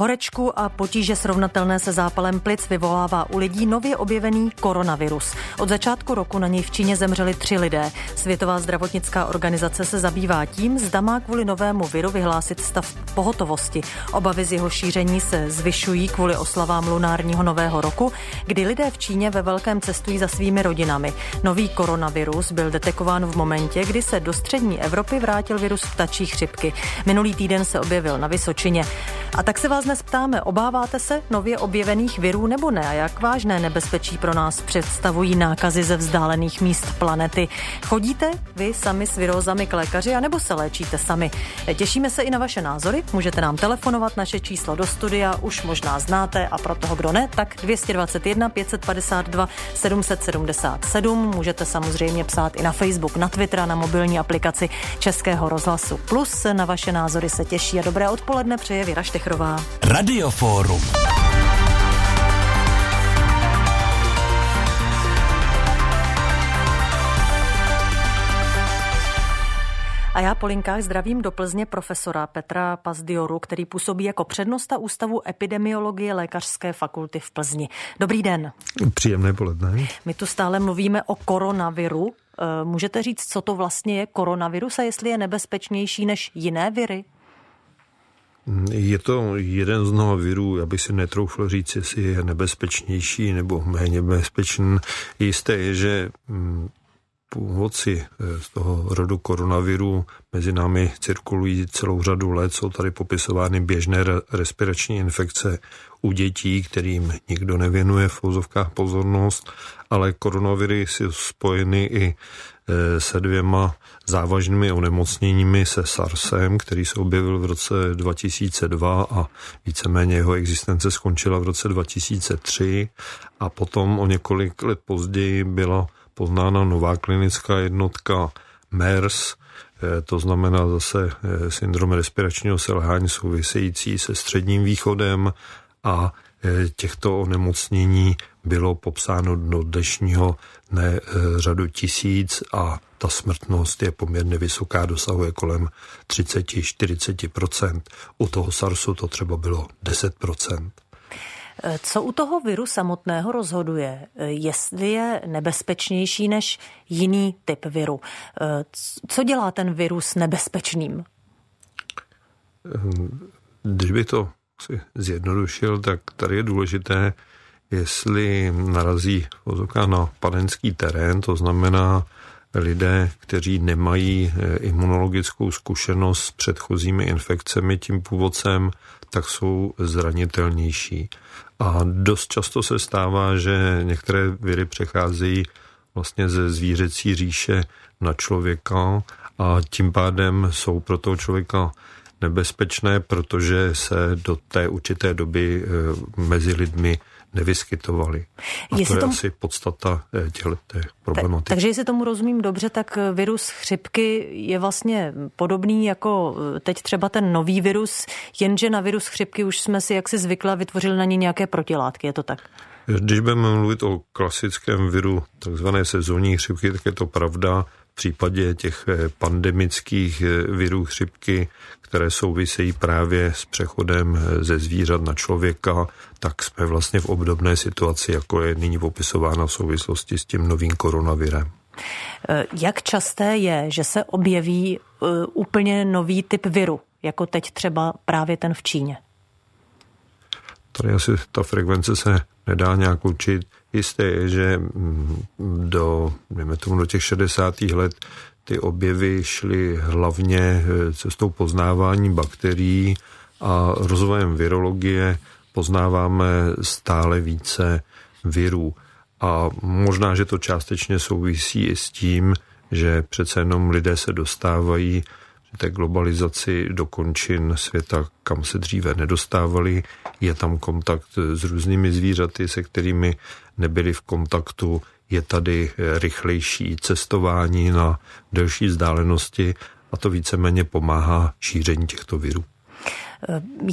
Horečku a potíže srovnatelné se zápalem plic vyvolává u lidí nově objevený koronavirus. Od začátku roku na něj v Číně zemřeli tři lidé. Světová zdravotnická organizace se zabývá tím, zda má kvůli novému viru vyhlásit stav pohotovosti. Obavy z jeho šíření se zvyšují kvůli oslavám lunárního nového roku, kdy lidé v Číně ve velkém cestují za svými rodinami. Nový koronavirus byl detekován v momentě, kdy se do střední Evropy vrátil virus ptačí chřipky. Minulý týden se objevil na Vysočině. A tak se vás dnes ptáme, obáváte se nově objevených virů nebo ne? A jak vážné nebezpečí pro nás představují nákazy ze vzdálených míst planety? Chodíte vy sami s virózami k lékaři, anebo se léčíte sami? Těšíme se i na vaše názory. Můžete nám telefonovat, naše číslo do studia už možná znáte a pro toho, kdo ne, tak 221 552 777. Můžete samozřejmě psát i na Facebook, na Twitter, na mobilní aplikaci Českého rozhlasu. Plus na vaše názory se těší a dobré odpoledne přeje Věra Štechrová. Radioforum. A já po linkách zdravím do Plzně profesora Petra Pazdioru, který působí jako přednosta Ústavu epidemiologie Lékařské fakulty v Plzni. Dobrý den. Příjemné poledne. My tu stále mluvíme o koronaviru. Eh, můžete říct, co to vlastně je koronavirus a jestli je nebezpečnější než jiné viry? Je to jeden z mnoha virů, já bych si netroufl říct, jestli je nebezpečnější nebo méně nebezpečný. Jisté je, že mm, původci eh, z toho rodu koronaviru mezi námi cirkulují celou řadu let. Jsou tady popisovány běžné respirační infekce u dětí, kterým nikdo nevěnuje v vozovkách pozornost, ale koronaviry jsou spojeny i se dvěma závažnými onemocněními se SARSem, který se objevil v roce 2002 a víceméně jeho existence skončila v roce 2003 a potom o několik let později byla poznána nová klinická jednotka MERS, eh, to znamená zase eh, syndrom respiračního selhání související se středním východem a eh, těchto onemocnění bylo popsáno do dnešního dne řadu tisíc a ta smrtnost je poměrně vysoká, dosahuje kolem 30-40%. U toho SARSu to třeba bylo 10%. Co u toho viru samotného rozhoduje, jestli je nebezpečnější než jiný typ viru? Co dělá ten virus nebezpečným? Když by to si zjednodušil, tak tady je důležité, jestli narazí na panenský terén, to znamená lidé, kteří nemají eh, imunologickou zkušenost s předchozími infekcemi tím původcem, tak jsou zranitelnější. A dost často se stává, že některé viry přecházejí vlastně ze zvířecí říše na člověka a tím pádem jsou pro toho člověka nebezpečné, protože se do té určité doby eh, mezi lidmi nevyskytovaly. A jestli to je tom... asi podstata eh, těchto problematiky. Takže jestli tomu rozumím dobře, tak virus chřipky je vlastně podobný jako eh, teď třeba ten nový virus, jenže na virus chřipky už jsme si jaksi zvykla vytvořili na ně nějaké protilátky, je to tak? Když budeme mluvit o klasickém viru takzvané sezónní chřipky, tak je to pravda případě těch eh, pandemických eh, virů chřipky, které souvisejí právě s přechodem eh, ze zvířat na člověka, tak jsme vlastně v obdobné situaci, jako je nyní popisována v souvislosti s tím novým koronavirem. Jak časté je, že se objeví úplně nový typ viru, jako teď třeba právě ten v Číně? Tady asi ta frekvence se nedá nějak určit. Jisté je, že mm, do, tomu, do těch 60. let ty objevy šly hlavně eh, cestou poznávání bakterií a rozvojem virologie poznáváme stále více virů. A možná, že to částečně souvisí i s tím, že přece jenom lidé se dostávají té globalizaci do končin světa, kam se dříve nedostávali. Je tam kontakt s různými zvířaty, se kterými nebyli v kontaktu. Je tady rychlejší cestování na delší vzdálenosti a to víceméně pomáhá šíření těchto virů.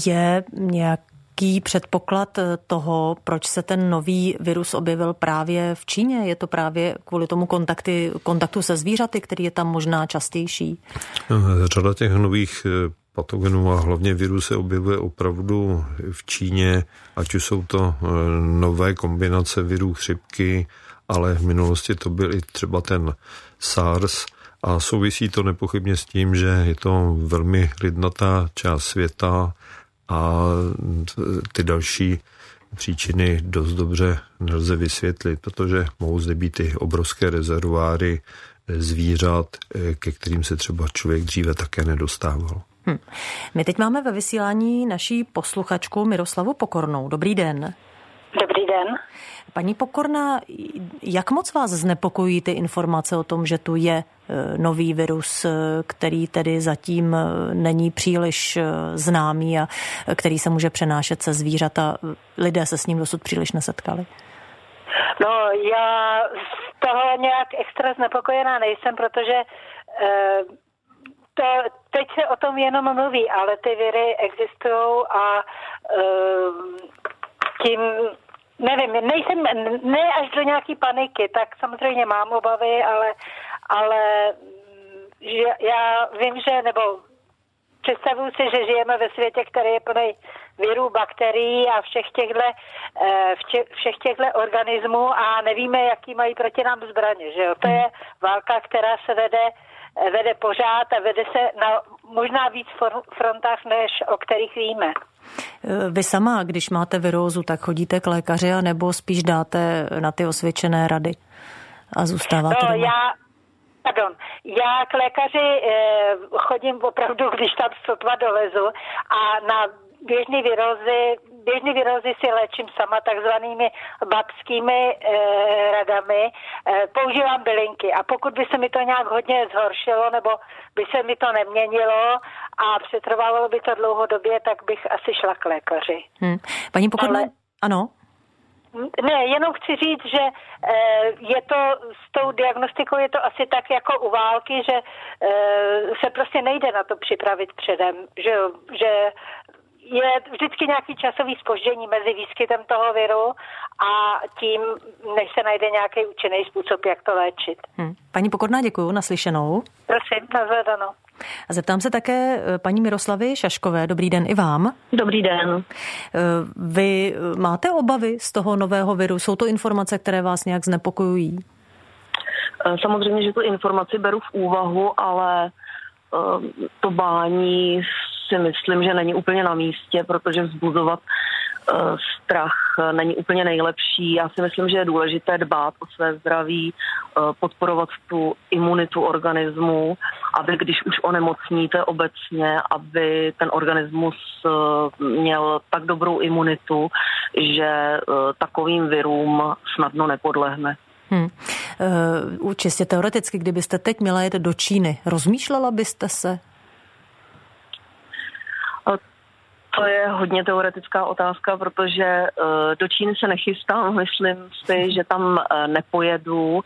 Je nějak jaký předpoklad eh, toho, proč se ten nový virus objevil právě v Číně? Je to právě kvůli tomu kontakty, kontaktu se zvířaty, který je tam možná častější? Řada těch nových eh, patogenů a hlavně virus se objevuje opravdu v Číně, ať už jsou to eh, nové kombinace virů chřipky, ale v minulosti to byl i třeba ten SARS a souvisí to nepochybně s tím, že je to velmi lidnatá část světa a ty další příčiny dost dobře nelze vysvětlit, protože mohou zde být i obrovské rezervoáry zvířat, ke kterým se třeba člověk dříve také nedostával. Hm. My teď máme ve vysílání naší posluchačku Miroslavu Pokornou. Dobrý den. Dobrý den. Paní Pokorná, jak moc vás znepokojí ty informace o tom, že tu je e, nový virus, e, který tedy zatím e, není příliš známý a který se může přenášet se zvířata? Lidé se s ním dosud příliš nesetkali. No, já z toho nějak extra znepokojená nejsem, protože to, teď se o tom jenom mluví, ale ty viry existují a tím nevím, nejsem, ne až do nějaký paniky, tak samozřejmě mám obavy, ale, ale že já vím, že, nebo představuju si, že žijeme ve světě, který je plný virů, bakterií a všech těchto, eh, všech těchto organismů a nevíme, jaký mají proti nám zbraně. Že jo? To je válka, která se vede, vede pořád a vede se na možná víc frontách, než o kterých víme. Eh, vy sama, když máte virózu, tak chodíte k lékaři a nebo spíš dáte na ty osvědčené rady a zůstáváte no, doma? Já, pardon, já k lékaři eh, chodím opravdu, když tam sotva dolezu a na běžné virózy, běžné virózy si léčím sama takzvanými babskými e, radami. E, používám bylinky a pokud by se mi to nějak hodně zhoršilo nebo by se mi to neměnilo a přetrvalo by to dlouhodobě, tak bych asi šla k lékaři. Hmm. Paní Pokorná, Ale... ano? Ne, jenom chci říct, že je to s tou diagnostikou je to asi tak jako u války, že se prostě nejde na to připravit předem, že, že je vždycky nějaký časový spoždění mezi výskytem toho viru a tím, než se najde nějaký účinný způsob, jak to léčit. Hmm. Paní Pokorná, děkuji, naslyšenou. Prosím, nazvedanou. A zeptám se také eh, paní Miroslavy Šaškové. Dobrý den i vám. Dobrý den. Eh, vy eh, máte obavy z toho nového viru? Jsou to informace, které vás nějak znepokojují? Samozřejmě, že tu informaci beru v úvahu, ale to bání si myslím, že není úplně na místě, protože vzbuzovat uh, strach není úplně nejlepší. Já si myslím, že je důležité dbát o své zdraví, uh, podporovat tu imunitu organismu, aby když už onemocníte obecně, aby ten organismus měl tak dobrou imunitu, že takovým virům snadno nepodlehne. Hmm. Čistě teoreticky, kdybyste teď měla jet do Číny, rozmýšlela byste se To je hodně teoretická otázka, protože eh, do Číny se nechystám, myslím si, že tam eh, nepojedu.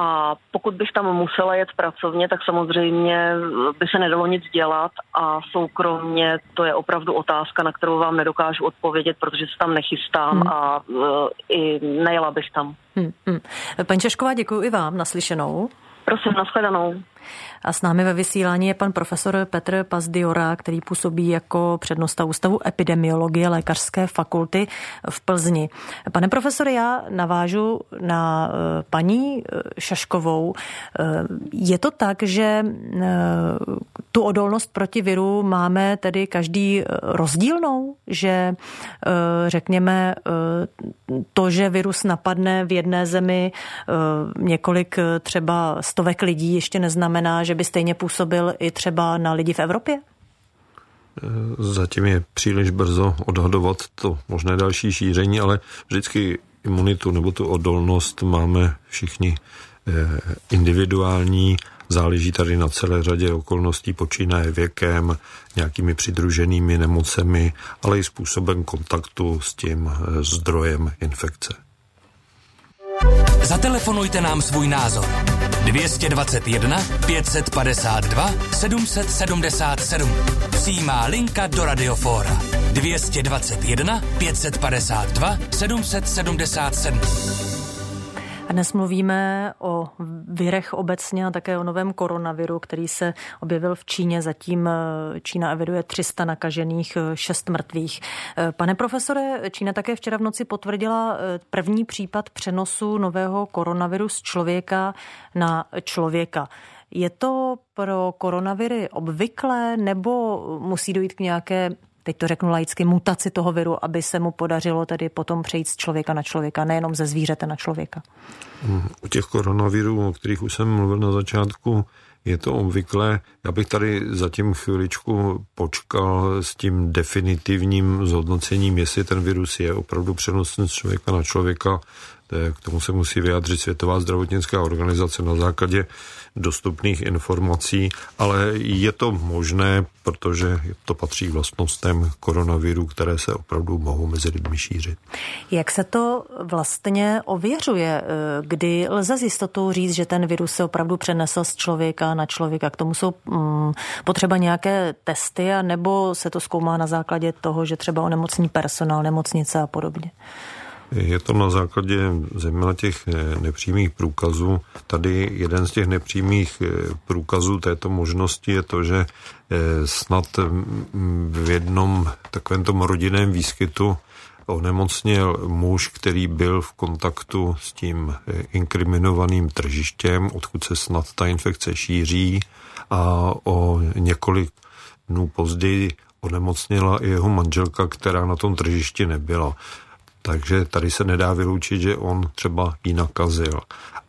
A pokud bych tam musela jet pracovně, tak samozřejmě by se nedalo nic dělat a soukromně to je opravdu otázka, na kterou vám nedokážu odpovědět, protože se tam nechystám hmm. a uh, i nejela bych tam. Hmm, hmm. Paní Češková, děkuji i vám naslyšenou. Prosím, nashledanou. A s námi ve vysílání je pan profesor Petr Pazdiora, který působí jako přednosta Ústavu epidemiologie Lékařské fakulty v Plzni. Pane profesore, já navážu na eh, paní eh, Šaškovou. Eh, je to tak, že tu odolnost proti viru máme tedy každý rozdílnou, že řekněme to, že virus napadne v jedné zemi několik třeba stovek lidí, ještě neznamená, že že by stejně působil i třeba na lidi v Evropě? Zatím je příliš brzo odhadovat to možné další šíření, ale vždycky imunitu nebo tu odolnost máme všichni eh, individuální, záleží tady na celé řadě okolností, počínaje věkem, nějakými přidruženými nemocemi, ale i způsobem kontaktu s tím eh, zdrojem infekce. Zatelefonujte nám svůj názor. 221 552 777. Přijímá linka do Radiofóra. 221 552 777. Dnes mluvíme o virech obecně a také o novém koronaviru, který se objevil v Číně. Zatím eh, Čína eviduje 300 nakažených, 6 mrtvých. Pane profesore, Čína také včera v noci potvrdila první případ přenosu nového koronaviru z člověka na člověka. Je to pro koronaviry obvyklé nebo musí dojít k nějaké teď to řeknu laicky, mutaci toho viru, aby se mu podařilo tedy potom přejít z člověka na člověka, nejenom ze zvířete na člověka. U těch koronavirů, o kterých už jsem mluvil na začátku, je to obvyklé. Já bych tady zatím chviličku počkal s tím definitivním zhodnocením, jestli ten virus je opravdu přenosný z člověka na člověka. K tomu se musí vyjádřit Světová zdravotnická organizace na základě dostupných informací, ale je to možné, protože to patří vlastnostem koronaviru, které se opravdu mohou mezi lidmi šířit. Jak se to vlastně ověřuje, kdy lze s jistotou říct, že ten virus se opravdu přenesl z člověka na člověka? K tomu jsou mm, potřeba nějaké testy, nebo se to zkoumá na základě toho, že třeba onemocní personál, nemocnice a podobně? Je to na základě zejména těch eh, nepřímých průkazů. Tady jeden z těch nepřímých eh, průkazů této možnosti je to, že eh, snad v jednom takovém tom rodinném výskytu onemocněl muž, který byl v kontaktu s tím inkriminovaným tržištěm, odkud se snad ta infekce šíří a o několik dnů později onemocněla i jeho manželka, která na tom tržišti nebyla. Takže tady se nedá vyloučit, že on třeba ji nakazil.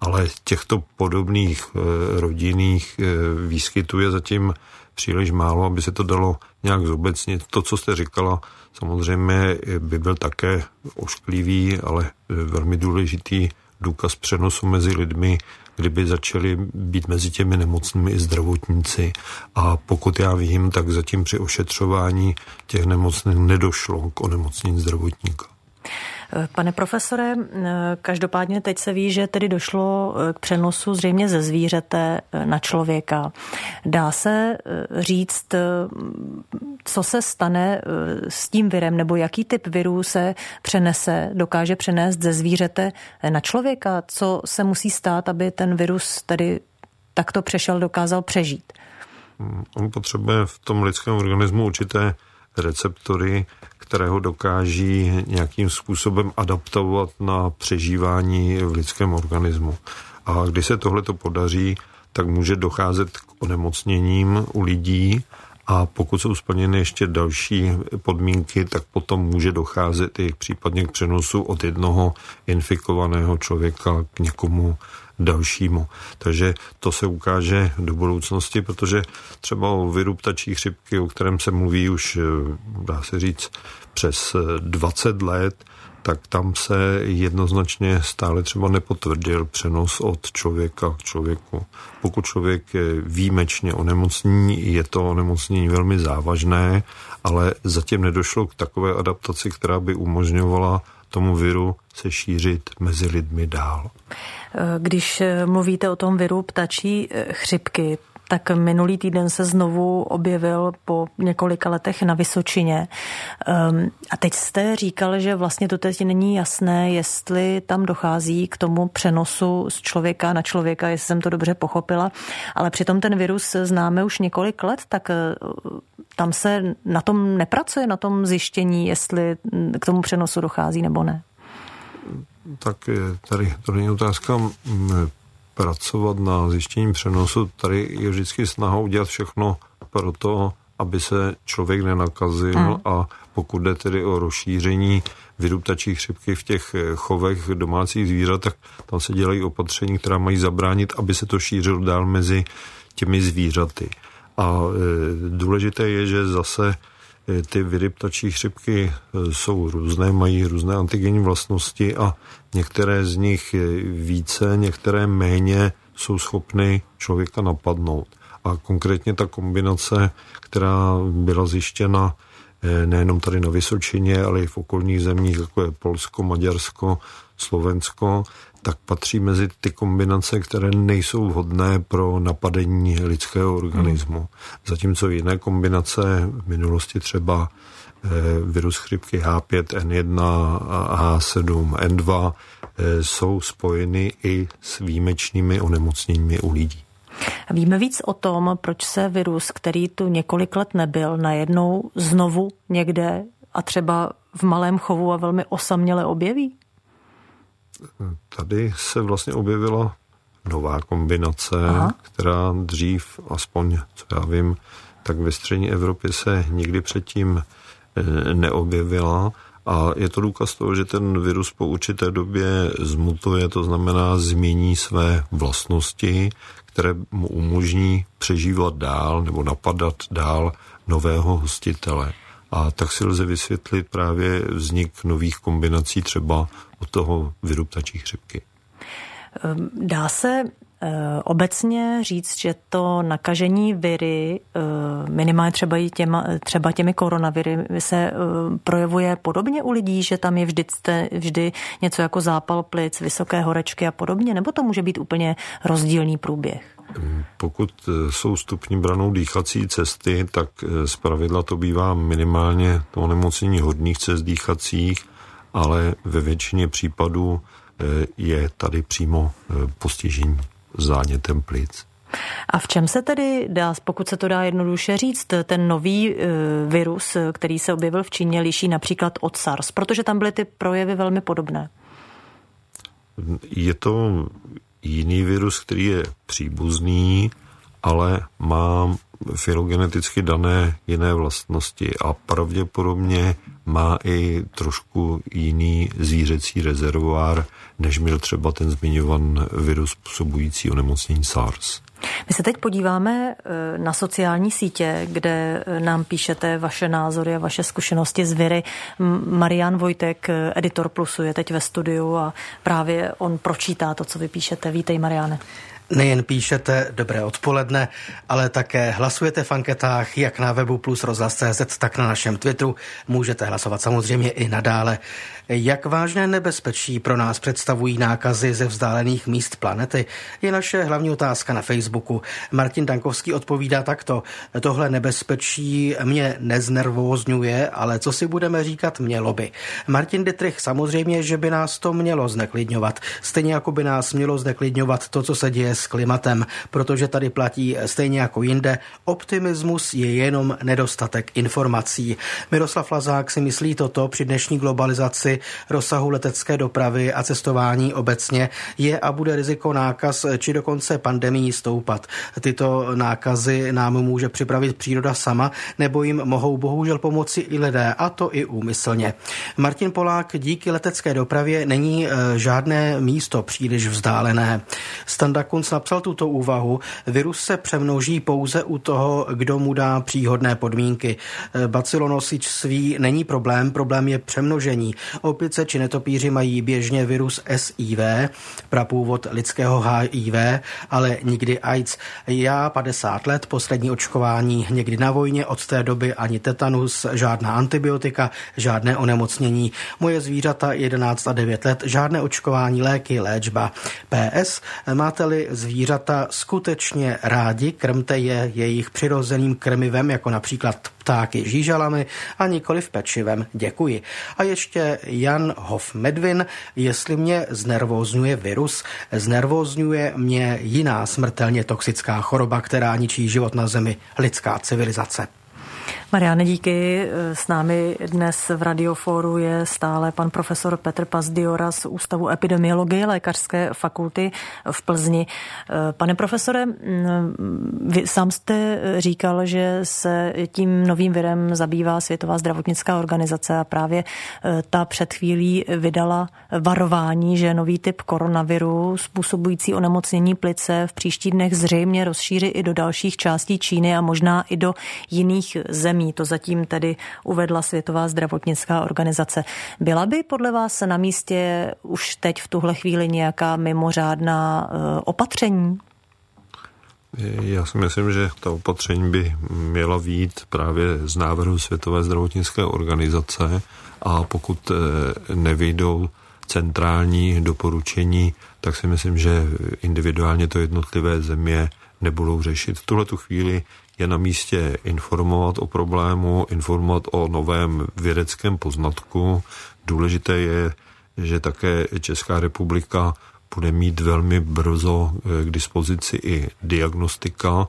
Ale těchto podobných e, rodinných e, výskytů je zatím příliš málo, aby se to dalo nějak zobecnit. To, co jste říkala, samozřejmě by byl také ošklivý, ale velmi důležitý důkaz přenosu mezi lidmi, kdyby začali být mezi těmi nemocnými i zdravotníci. A pokud já vím, tak zatím při ošetřování těch nemocných nedošlo k onemocnění zdravotníka. Pane profesore, každopádně teď se ví, že tedy došlo k přenosu zřejmě ze zvířete na člověka. Dá se eh, říct, eh, co se stane eh, s tím virem, nebo jaký typ virů se přenese, dokáže přenést ze zvířete na člověka? Co se musí stát, aby ten virus tedy takto přešel, dokázal přežít? Hmm, on potřebuje v tom lidském organismu určité receptory, které ho dokáží nějakým způsobem adaptovat na přežívání v lidském organismu. A když se tohle to podaří, tak může docházet k onemocněním u lidí a pokud jsou splněny ještě další podmínky, tak potom může docházet i případně k přenosu od jednoho infikovaného člověka k někomu dalšímu. Takže to se ukáže do budoucnosti, protože třeba o viru ptačí chřipky, o kterém se mluví už, eh, dá se říct, přes 20 eh, let, tak tam se jednoznačně stále třeba nepotvrdil přenos od člověka k člověku. Pokud člověk výjimečně onemocní, je to onemocnění velmi závažné, ale zatím nedošlo k takové adaptaci, která by umožňovala tomu viru se šířit mezi lidmi dál. Když mluvíte o tom viru ptačí chřipky, tak minulý týden se znovu objevil po několika letech na Vysočině. Um, a teď jste říkal, že vlastně to teď není jasné, jestli tam dochází k tomu přenosu z člověka na člověka, jestli jsem to dobře pochopila, ale přitom ten virus známe už několik let, tak uh, tam se na tom nepracuje, na tom zjištění, jestli k tomu přenosu dochází nebo ne. Tak tady to není otázka pracovat na zjištění přenosu. Tady je vždycky snaha udělat všechno pro to, aby se člověk nenakazil mm. a pokud jde tedy o rozšíření viru ptačí chřipky v těch chovech domácích zvířat, tak tam se dělají opatření, která mají zabránit, aby se to šířilo dál mezi těmi zvířaty. A e, důležité je, že zase e, ty viry ptačí chřipky e, jsou různé, mají různé antigenní vlastnosti a některé z nich více, některé méně jsou schopny člověka napadnout. A konkrétně ta kombinace, která byla zjištěna nejenom tady na Vysočině, ale i v okolních zemích, jako je Polsko, Maďarsko, Slovensko, tak patří mezi ty kombinace, které nejsou vhodné pro napadení lidského organismu. Hmm. Zatímco jiné kombinace v minulosti třeba virus chřipky H5N1 a H7N2 jsou spojeny i s výjimečnými onemocněními u lidí. Víme víc o tom, proč se virus, který tu několik let nebyl, najednou znovu někde a třeba v malém chovu a velmi osaměle objeví? Tady se vlastně objevila nová kombinace, Aha. která dřív, aspoň co já vím, tak ve střední Evropě se nikdy předtím eh, neobjevila. A je to důkaz toho, že ten virus po určité době zmutuje, to znamená změní své vlastnosti, které mu umožní přežívat dál nebo napadat dál nového hostitele. A tak si lze vysvětlit právě vznik nových kombinací třeba od toho viru ptačí chřipky. Ehm, dá se Eh, obecně říct, že to nakažení viry, eh, minimálně třeba, i těma, třeba těmi koronaviry, se eh, projevuje podobně u lidí, že tam je vždy, vždy něco jako zápal plic, vysoké horečky a podobně, nebo to může být úplně rozdílný průběh? Pokud jsou stupní branou dýchací cesty, tak zpravidla to bývá minimálně to onemocnění hodných cest dýchacích, ale ve většině případů je tady přímo postižení zánětem plic. A v čem se tedy dá, pokud se to dá jednoduše říct, ten nový e, virus, který se objevil v Číně, liší například od SARS, protože tam byly ty projevy velmi podobné? Je to jiný virus, který je příbuzný, ale má filogeneticky dané jiné vlastnosti a pravděpodobně má i trošku jiný zvířecí rezervoár, než měl třeba ten zmiňovan virus způsobující onemocnění SARS. My se teď podíváme eh, na sociální sítě, kde eh, nám píšete vaše názory a vaše zkušenosti z viry. Marian Vojtek, eh, editor Plusu, je teď ve studiu a právě on pročítá to, co vy píšete. Vítej, Mariane. Nejen píšete dobré odpoledne, ale také hlasujete v anketách jak na webu plus rozhlas.cz, tak na našem Twitteru. Můžete hlasovat samozřejmě i nadále. Jak vážné nebezpečí pro nás představují nákazy ze vzdálených míst planety, je naše hlavní otázka na Facebooku. Martin Dankovský odpovídá takto. Tohle nebezpečí mě neznervózňuje, ale co si budeme říkat, mělo by. Martin Dietrich samozřejmě, že by nás to mělo zneklidňovat. Stejně jako by nás mělo zneklidňovat to, co se děje s klimatem, protože tady platí stejně jako jinde, optimismus je jenom nedostatek informací. Miroslav Lazák si myslí toto při dnešní globalizaci rozsahu letecké dopravy a cestování obecně je a bude riziko nákaz či dokonce pandemii stoupat. Tyto nákazy nám může připravit příroda sama, nebo jim mohou bohužel pomoci i lidé, a to i úmyslně. Martin Polák díky letecké dopravě není e, žádné místo příliš vzdálené. Standa Kunz napsal tuto úvahu. Virus se přemnoží pouze u toho, kdo mu dá příhodné podmínky. E, bacilonosičství není problém, problém je přemnožení. Opice či netopíři mají běžně virus SIV, prapůvod lidského HIV, ale nikdy AIDS. Já 50 let, poslední očkování někdy na vojně, od té doby ani tetanus, žádná antibiotika, žádné onemocnění. Moje zvířata 11 a 9 let, žádné očkování, léky, léčba. PS, máte-li zvířata skutečně rádi, krmte je jejich přirozeným krmivem, jako například ptáky žížalami a nikoli v pečivem. Děkuji. A ještě Jan Hof Medvin, jestli mě znervózňuje virus, znervózňuje mě jiná smrtelně toxická choroba, která ničí život na Zemi, lidská civilizace. Mariane, díky. S námi dnes v Radioforu je stále pan profesor Petr Pazdiora z Ústavu epidemiologie Lékařské fakulty v Plzni. Pane profesore, vy sám jste říkal, že se tím novým virem zabývá Světová zdravotnická organizace a právě eh, ta před chvílí vydala varování, že nový typ koronaviru způsobující onemocnění plice v příští dnech zřejmě rozšíří i do dalších částí Číny a možná i do jiných zemí zemí. To zatím tedy uvedla Světová zdravotnická organizace. Byla by podle vás na místě už teď v tuhle chvíli nějaká mimořádná eh, opatření? Já si myslím, že ta opatření by měla vít právě z návrhu Světové zdravotnické organizace a pokud eh, nevyjdou centrální doporučení, tak si myslím, že individuálně to jednotlivé země nebudou řešit. V tuhle tu chvíli je na místě informovat o problému, informovat o novém vědeckém poznatku. Důležité je, že také Česká republika bude mít velmi brzo eh, k dispozici i diagnostika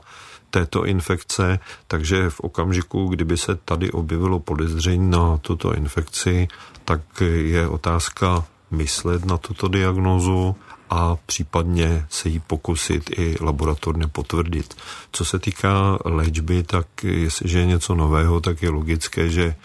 této infekce, takže v okamžiku, kdyby se tady objevilo podezření na tuto infekci, tak je otázka myslet na tuto diagnozu a případně se jí pokusit i laboratorně potvrdit. Co se týká léčby, tak jestliže je něco nového, tak je logické, že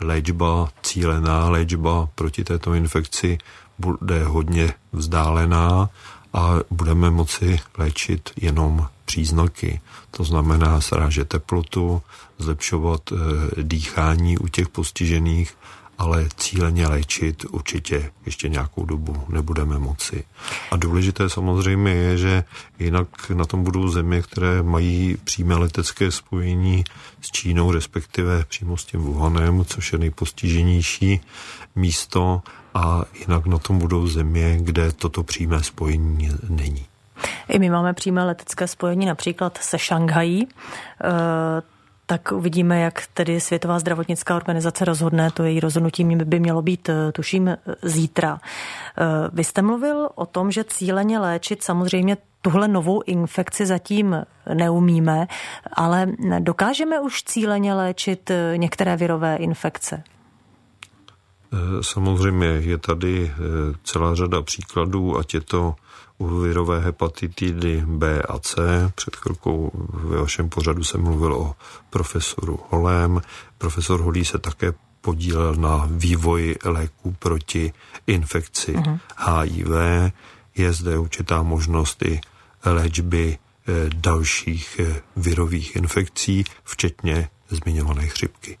léčba, cílená léčba proti této infekci bude hodně vzdálená a budeme moci léčit jenom příznaky. To znamená srážet teplotu, zlepšovat e, dýchání u těch postižených, ale cíleně léčit určitě ještě nějakou dobu nebudeme moci. A důležité samozřejmě je, že jinak na tom budou země, které mají přímé letecké spojení s Čínou, respektive přímo s tím Wuhanem, což je nejpostiženější místo a jinak na tom budou země, kde toto přímé spojení není. I my máme přímé letecké spojení například se Šanghají. Eh, tak uvidíme, jak tedy Světová zdravotnická organizace rozhodne. To její rozhodnutí by mělo být, eh, tuším, zítra. Eh, vy jste mluvil o tom, že cíleně léčit samozřejmě tuhle novou infekci zatím neumíme, ale dokážeme už cíleně léčit některé virové infekce? Samozřejmě je tady celá řada příkladů, ať je to virové hepatitidy B a C. Před chvilkou ve vašem pořadu jsem mluvil o profesoru Holém. Profesor Holý se také podílel na vývoji léků proti infekci uh-huh. HIV. Je zde určitá možnost i léčby eh, dalších eh, virových infekcí, včetně zmiňované chřipky.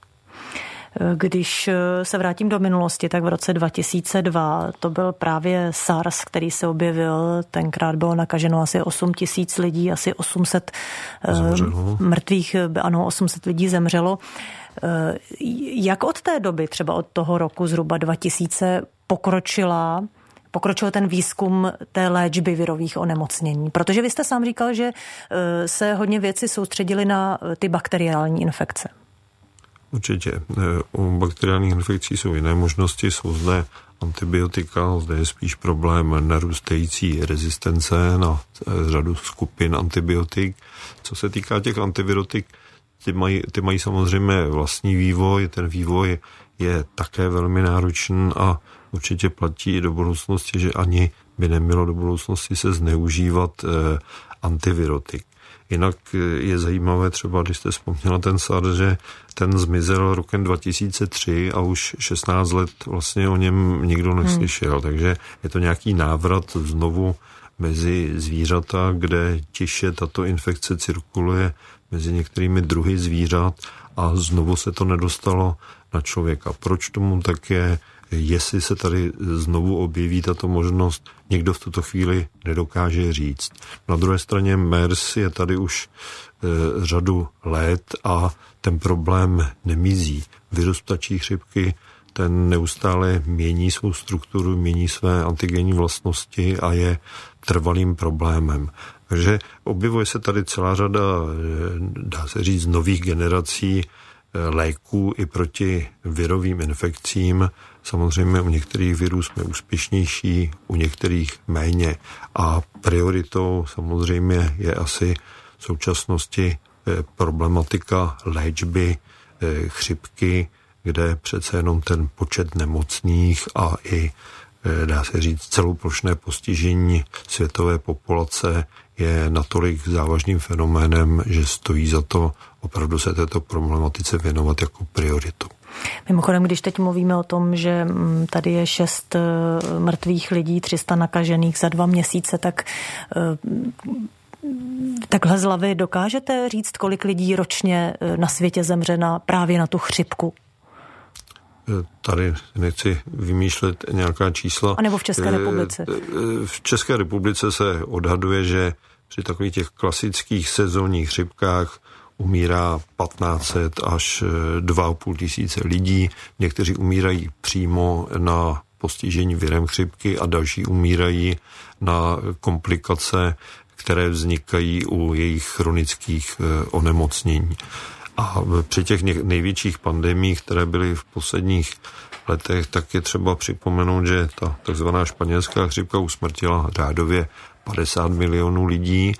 Když eh, se vrátím do minulosti, tak v roce 2002 to byl právě SARS, který se objevil. Tenkrát bylo nakaženo asi 8 tisíc lidí, asi 800 eh, zemřelo. mrtvých, ano, 800 lidí zemřelo. Eh, jak od té doby, třeba od toho roku zhruba 2000, pokročila pokročil ten výzkum té léčby virových onemocnění? Protože vy jste sám říkal, že se hodně věci soustředili na ty bakteriální infekce. Určitě. E, u bakteriálních infekcí jsou jiné možnosti, jsou zde antibiotika, zde je spíš problém narůstající rezistence na e, řadu skupin antibiotik. Co se týká těch antibiotik, ty mají, ty mají samozřejmě vlastní vývoj, ten vývoj je také velmi náročný a určitě platí i do budoucnosti, že ani by nemělo do budoucnosti se zneužívat eh, antivirotik. Jinak eh, je zajímavé třeba, když jste vzpomněla ten SARS, že ten zmizel rokem 2003 a už 16 let vlastně o něm nikdo hmm. neslyšel, hmm. takže je to nějaký návrat znovu mezi zvířata, kde tiše tato infekce cirkuluje mezi některými druhy zvířat a znovu se to nedostalo na člověka. Proč tomu tak je? Jestli se tady znovu objeví tato možnost, někdo v tuto chvíli nedokáže říct. Na druhé straně MERS je tady už e, řadu let a ten problém nemizí. Virus ptačí chřipky ten neustále mění svou strukturu, mění své antigenní vlastnosti a je trvalým problémem. Takže objevuje se tady celá řada, e, dá se říct, nových generací e, léků i proti virovým infekcím Samozřejmě u některých virů jsme úspěšnější, u některých méně. A prioritou samozřejmě je asi v současnosti eh, problematika léčby eh, chřipky, kde přece jenom ten počet nemocných a i eh, dá se říct celoplošné postižení světové populace je natolik závažným fenoménem, že stojí za to opravdu se této problematice věnovat jako prioritu. Mimochodem, když teď mluvíme o tom, že mm, tady je šest eh, mrtvých lidí, 300 nakažených za dva měsíce, tak eh, takhle z hlavy dokážete říct, kolik lidí ročně eh, na světě zemře na, právě na tu chřipku? Tady nechci vymýšlet nějaká čísla. A nebo v České republice? V České republice se odhaduje, že při takových těch klasických sezónních chřipkách umírá 1500 až 2,5 tisíce lidí. Někteří umírají přímo na postižení virem chřipky a další umírají na komplikace, které vznikají u jejich chronických eh, onemocnění. A při těch největších pandemích, které byly v posledních letech, tak je třeba připomenout, že ta takzvaná španělská chřipka usmrtila řádově 50 milionů lidí.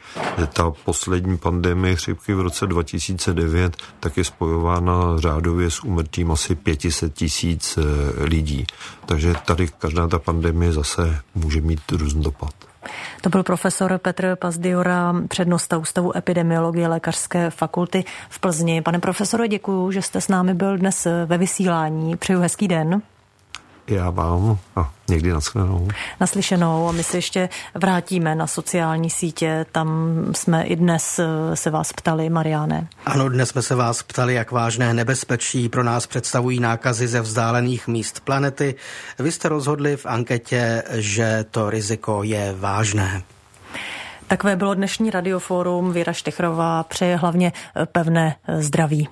Ta poslední pandemie chřipky v roce 2009 tak je spojována řádově s umrtím asi 500 tisíc eh, lidí. Takže tady každá ta pandemie zase může mít různý dopad. To byl profesor Petr Pazdiora, přednosta Ústavu epidemiologie Lékařské fakulty v Plzni. Pane profesore, děkuji, že jste s námi byl dnes ve vysílání. Přeju hezký den. Já vám a někdy naschledanou. Naslyšenou a my se ještě vrátíme na sociální sítě. Tam jsme i dnes eh, se vás ptali, Mariáne. Ano, dnes jsme se vás ptali, jak vážné nebezpečí pro nás představují nákazy ze vzdálených míst planety. Vy jste rozhodli v anketě, že to riziko je vážné. Takové bylo dnešní radiofórum. Věra Štechrová přeje hlavně pevné zdraví.